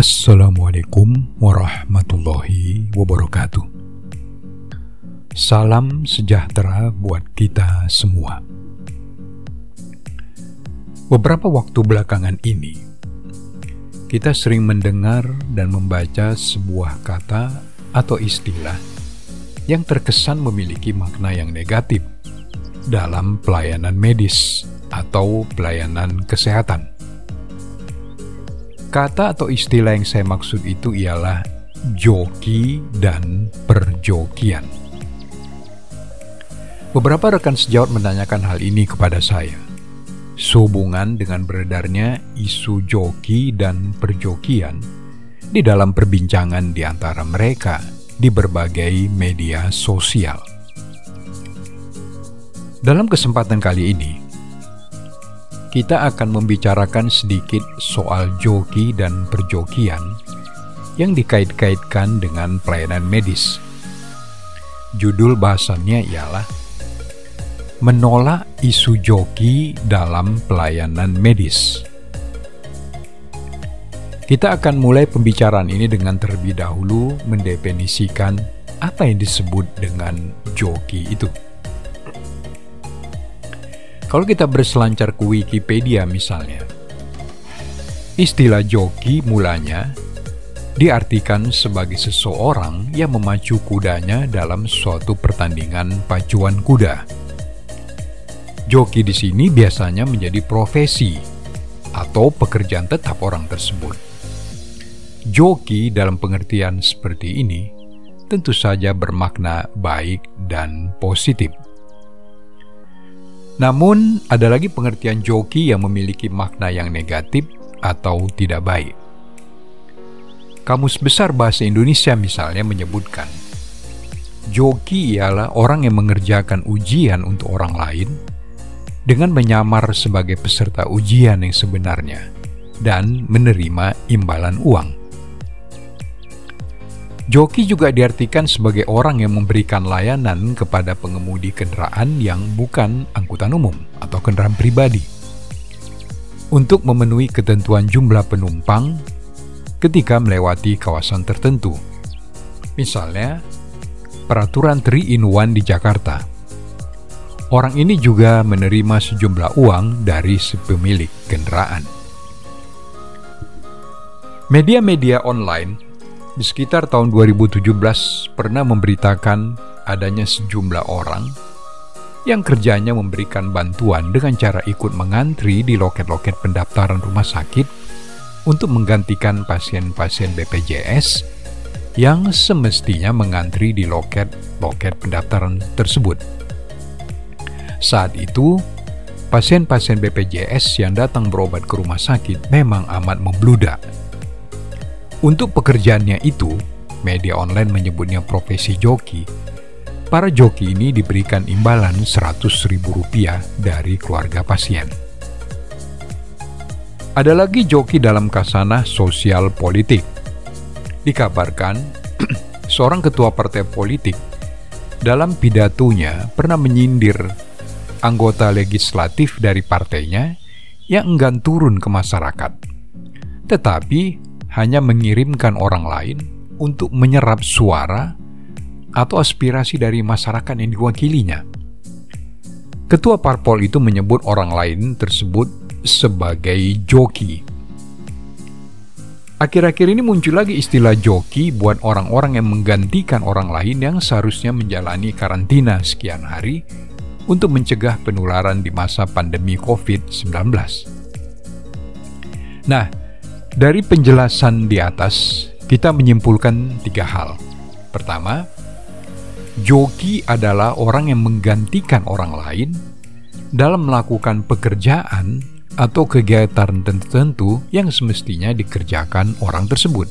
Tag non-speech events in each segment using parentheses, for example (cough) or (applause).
Assalamualaikum warahmatullahi wabarakatuh. Salam sejahtera buat kita semua. Beberapa waktu belakangan ini, kita sering mendengar dan membaca sebuah kata atau istilah yang terkesan memiliki makna yang negatif dalam pelayanan medis atau pelayanan kesehatan. Kata atau istilah yang saya maksud itu ialah joki dan perjokian. Beberapa rekan sejawat menanyakan hal ini kepada saya. Sehubungan dengan beredarnya isu joki dan perjokian di dalam perbincangan di antara mereka di berbagai media sosial. Dalam kesempatan kali ini, kita akan membicarakan sedikit soal joki dan perjokian yang dikait-kaitkan dengan pelayanan medis. Judul bahasannya ialah Menolak isu joki dalam pelayanan medis. Kita akan mulai pembicaraan ini dengan terlebih dahulu mendefinisikan apa yang disebut dengan joki itu. Kalau kita berselancar ke Wikipedia misalnya, istilah joki mulanya diartikan sebagai seseorang yang memacu kudanya dalam suatu pertandingan pacuan kuda. Joki di sini biasanya menjadi profesi atau pekerjaan tetap orang tersebut. Joki dalam pengertian seperti ini tentu saja bermakna baik dan positif. Namun, ada lagi pengertian joki yang memiliki makna yang negatif atau tidak baik. Kamus Besar Bahasa Indonesia misalnya menyebutkan, joki ialah orang yang mengerjakan ujian untuk orang lain dengan menyamar sebagai peserta ujian yang sebenarnya dan menerima imbalan uang. Joki juga diartikan sebagai orang yang memberikan layanan kepada pengemudi kendaraan yang bukan angkutan umum atau kendaraan pribadi untuk memenuhi ketentuan jumlah penumpang ketika melewati kawasan tertentu. Misalnya, peraturan 3 in 1 di Jakarta. Orang ini juga menerima sejumlah uang dari pemilik kendaraan. Media-media online di sekitar tahun 2017 pernah memberitakan adanya sejumlah orang yang kerjanya memberikan bantuan dengan cara ikut mengantri di loket-loket pendaftaran rumah sakit untuk menggantikan pasien-pasien BPJS yang semestinya mengantri di loket-loket pendaftaran tersebut. Saat itu, pasien-pasien BPJS yang datang berobat ke rumah sakit memang amat membludak untuk pekerjaannya itu, media online menyebutnya profesi joki. Para joki ini diberikan imbalan Rp100.000 dari keluarga pasien. Ada lagi joki dalam kasana sosial politik. Dikabarkan, (clears throat) seorang ketua partai politik dalam pidatonya pernah menyindir anggota legislatif dari partainya yang enggan turun ke masyarakat. Tetapi hanya mengirimkan orang lain untuk menyerap suara atau aspirasi dari masyarakat yang diwakilinya. Ketua parpol itu menyebut orang lain tersebut sebagai joki. Akhir-akhir ini muncul lagi istilah joki buat orang-orang yang menggantikan orang lain yang seharusnya menjalani karantina sekian hari untuk mencegah penularan di masa pandemi COVID-19. Nah, dari penjelasan di atas, kita menyimpulkan tiga hal. Pertama, joki adalah orang yang menggantikan orang lain dalam melakukan pekerjaan atau kegiatan tertentu yang semestinya dikerjakan orang tersebut.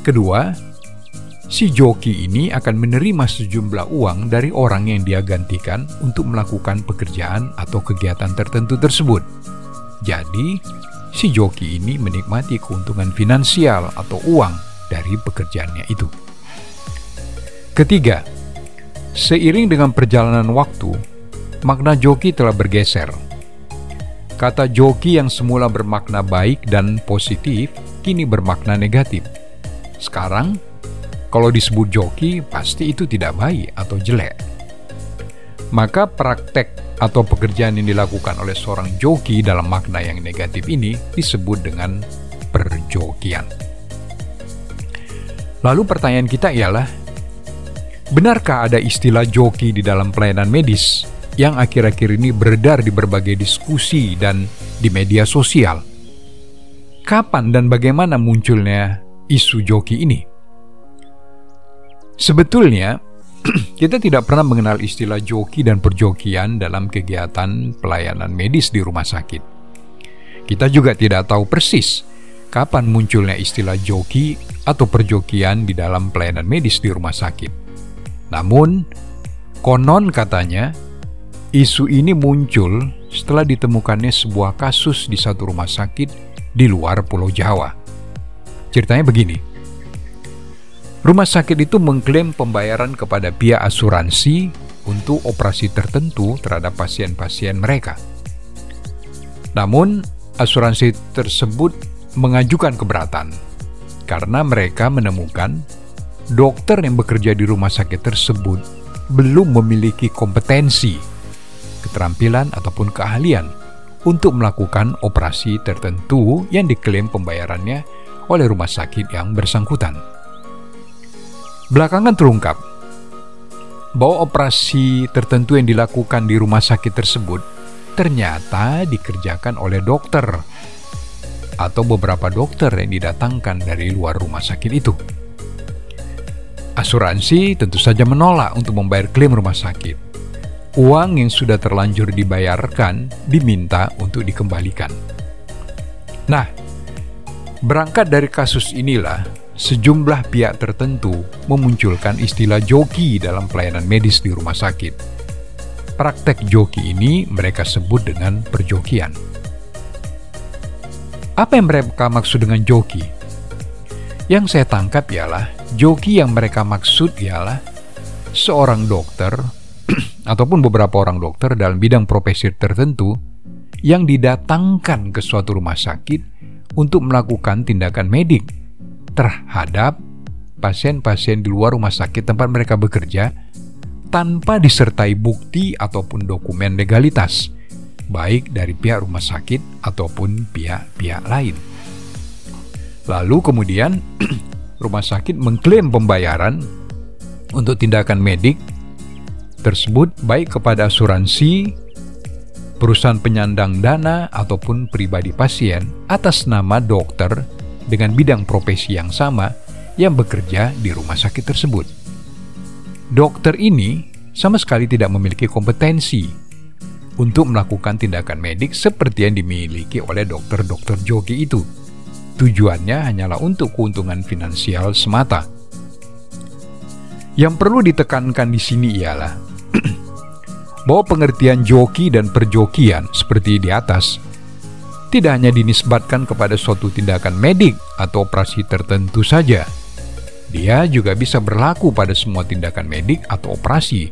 Kedua, si joki ini akan menerima sejumlah uang dari orang yang dia gantikan untuk melakukan pekerjaan atau kegiatan tertentu tersebut. Jadi, si joki ini menikmati keuntungan finansial atau uang dari pekerjaannya itu. Ketiga, seiring dengan perjalanan waktu, makna joki telah bergeser. Kata joki yang semula bermakna baik dan positif kini bermakna negatif. Sekarang, kalau disebut joki, pasti itu tidak baik atau jelek. Maka praktek atau pekerjaan yang dilakukan oleh seorang joki dalam makna yang negatif ini disebut dengan perjokian. Lalu pertanyaan kita ialah, benarkah ada istilah joki di dalam pelayanan medis yang akhir-akhir ini beredar di berbagai diskusi dan di media sosial? Kapan dan bagaimana munculnya isu joki ini? Sebetulnya, (clears throat) kita tidak pernah mengenal istilah joki dan perjokian dalam kegiatan pelayanan medis di rumah sakit. Kita juga tidak tahu persis kapan munculnya istilah joki atau perjokian di dalam pelayanan medis di rumah sakit. Namun, konon katanya, isu ini muncul setelah ditemukannya sebuah kasus di satu rumah sakit di luar Pulau Jawa. Ceritanya begini Rumah sakit itu mengklaim pembayaran kepada pihak asuransi untuk operasi tertentu terhadap pasien-pasien mereka. Namun, asuransi tersebut mengajukan keberatan karena mereka menemukan dokter yang bekerja di rumah sakit tersebut belum memiliki kompetensi, keterampilan, ataupun keahlian untuk melakukan operasi tertentu yang diklaim pembayarannya oleh rumah sakit yang bersangkutan. Belakangan terungkap bahwa operasi tertentu yang dilakukan di rumah sakit tersebut ternyata dikerjakan oleh dokter atau beberapa dokter yang didatangkan dari luar rumah sakit itu. Asuransi tentu saja menolak untuk membayar klaim rumah sakit. Uang yang sudah terlanjur dibayarkan diminta untuk dikembalikan. Nah, berangkat dari kasus inilah sejumlah pihak tertentu memunculkan istilah joki dalam pelayanan medis di rumah sakit. Praktek joki ini mereka sebut dengan perjokian. Apa yang mereka maksud dengan joki? Yang saya tangkap ialah joki yang mereka maksud ialah seorang dokter (clears throat) ataupun beberapa orang dokter dalam bidang profesi tertentu yang didatangkan ke suatu rumah sakit untuk melakukan tindakan medik terhadap pasien-pasien di luar rumah sakit tempat mereka bekerja tanpa disertai bukti ataupun dokumen legalitas, baik dari pihak rumah sakit ataupun pihak-pihak lain. Lalu kemudian (clears throat) rumah sakit mengklaim pembayaran untuk tindakan medik tersebut baik kepada asuransi, perusahaan penyandang dana ataupun pribadi pasien atas nama dokter dengan bidang profesi yang sama yang bekerja di rumah sakit tersebut. Dokter ini sama sekali tidak memiliki kompetensi untuk melakukan tindakan medik seperti yang dimiliki oleh dokter-dokter joki itu. Tujuannya hanyalah untuk keuntungan finansial semata. Yang perlu ditekankan di sini ialah (clears throat) bahwa pengertian joki dan perjokian seperti di atas tidak hanya dinisbatkan kepada suatu tindakan medik atau operasi tertentu saja. Dia juga bisa berlaku pada semua tindakan medik atau operasi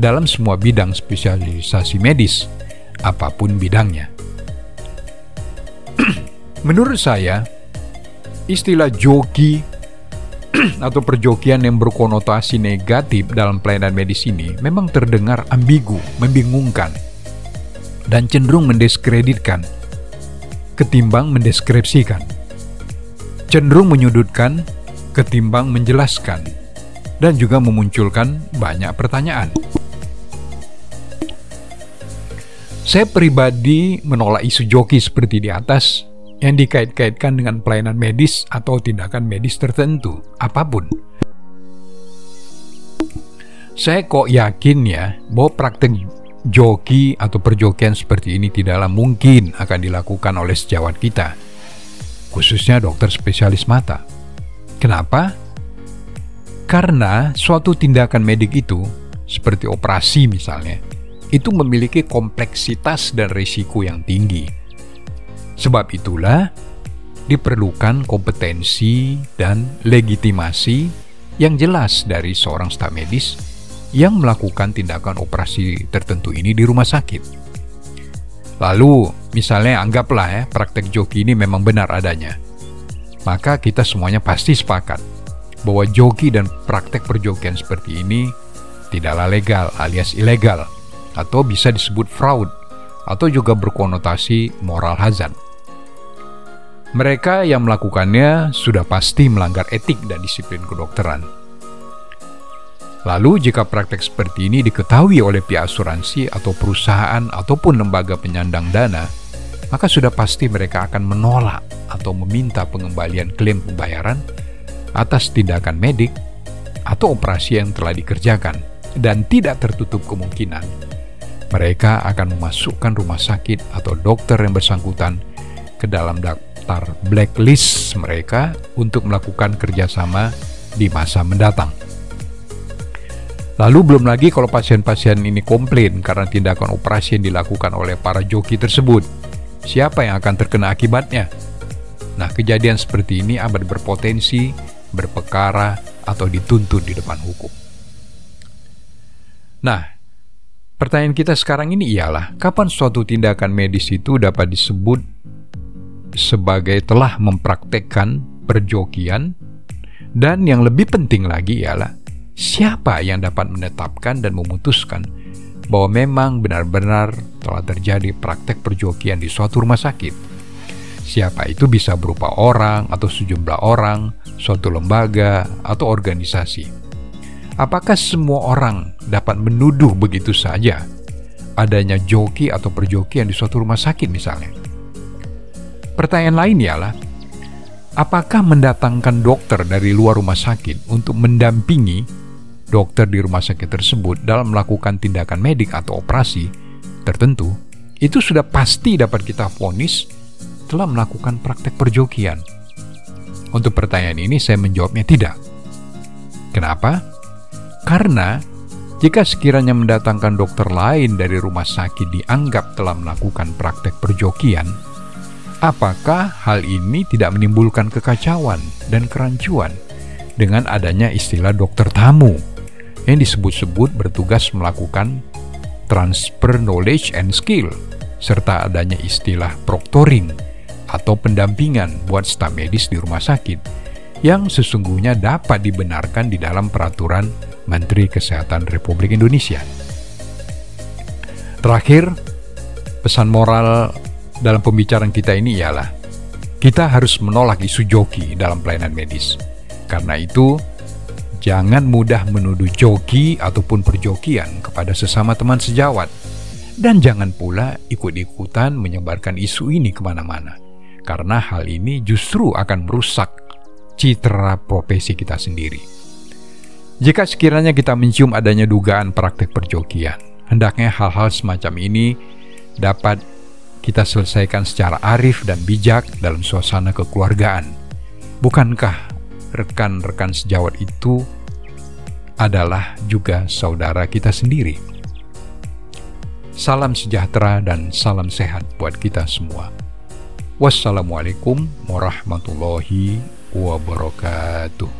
dalam semua bidang spesialisasi medis, apa pun bidangnya. (clears throat) Menurut saya, istilah joki (clears throat) atau perjokian yang berkonotasi negatif dalam pelayanan medis ini memang terdengar ambigu, membingungkan, dan cenderung mendiskreditkan ketimbang mendeskripsikan, cenderung menyudutkan ketimbang menjelaskan, dan juga memunculkan banyak pertanyaan. Saya pribadi menolak isu joki seperti di atas yang dikait-kaitkan dengan pelayanan medis atau tindakan medis tertentu, apa pun. Saya kok yakin ya bahwa praktek joki atau perjokian seperti ini tidaklah mungkin akan dilakukan oleh sejawat kita, khususnya dokter spesialis mata. Kenapa? Karena suatu tindakan medik itu, seperti operasi misalnya, itu memiliki kompleksitas dan risiko yang tinggi. Sebab itulah diperlukan kompetensi dan legitimasi yang jelas dari seorang staf medis yang melakukan tindakan operasi tertentu ini di rumah sakit. Lalu, misalnya anggaplah ya, praktek joki ini memang benar adanya. maka kita semuanya pasti sepakat bahwa joki dan praktek perjokian seperti ini tidaklah legal alias ilegal atau bisa disebut fraud atau juga berkonotasi moral hazard. Mereka yang melakukannya sudah pasti melanggar etik dan disiplin kedokteran. Lalu jika praktek seperti ini diketahui oleh pihak asuransi atau perusahaan ataupun lembaga penyandang dana, maka sudah pasti mereka akan menolak atau meminta pengembalian klaim pembayaran atas tindakan medik atau operasi yang telah dikerjakan dan tidak tertutup kemungkinan mereka akan memasukkan rumah sakit atau dokter yang bersangkutan ke dalam daftar blacklist mereka untuk melakukan kerjasama di masa mendatang. Lalu belum lagi kalau pasien-pasien ini komplain karena tindakan operasi yang dilakukan oleh para joki tersebut. Siapa yang akan terkena akibatnya? Nah, kejadian seperti ini amat berpotensi berpekara, atau dituntut di depan hukum. Nah, pertanyaan kita sekarang ini ialah, kapan suatu tindakan medis itu dapat disebut sebagai telah mempraktekkan perjokian, dan yang lebih penting lagi ialah, siapa yang dapat menetapkan dan memutuskan bahwa memang benar-benar telah terjadi praktek perjokian di suatu rumah sakit Siapa itu bisa berupa orang atau sejumlah orang, suatu lembaga, atau organisasi. Apakah semua orang dapat menuduh begitu saja adanya joki atau perjokian di suatu rumah sakit misalnya? Pertanyaan lain ialah, apakah mendatangkan dokter dari luar rumah sakit untuk mendampingi dokter di rumah sakit tersebut dalam melakukan tindakan medik atau operasi tertentu, itu sudah pasti dapat kita vonis telah melakukan praktek perjokian? Untuk pertanyaan ini saya menjawabnya tidak. Kenapa? Karena jika sekiranya mendatangkan dokter lain dari rumah sakit dianggap telah melakukan praktek perjokian, apakah hal ini tidak menimbulkan kekacauan dan kerancuan dengan adanya istilah dokter tamu yang disebut-sebut bertugas melakukan transfer knowledge and skill serta adanya istilah proctoring atau pendampingan buat staf medis di rumah sakit yang sesungguhnya dapat dibenarkan di dalam peraturan Menteri Kesehatan Republik Indonesia. Terakhir, pesan moral dalam pembicaraan kita ini ialah kita harus menolak isu joki dalam pelayanan medis. Karena itu, jangan mudah menuduh joki ataupun perjokian kepada sesama teman sejawat. Dan jangan pula ikut-ikutan menyebarkan isu ini ke mana-mana karena hal ini justru akan merusak citra profesi kita sendiri. Jika sekiranya kita mencium adanya dugaan praktek perjokian, hendaknya hal-hal semacam ini dapat kita selesaikan secara arif dan bijak dalam suasana kekeluargaan. Bukankah rekan-rekan sejawat itu adalah juga saudara kita sendiri? Salam sejahtera dan salam sehat buat kita semua. Wassalamualaikum warahmatullahi wabarakatuh.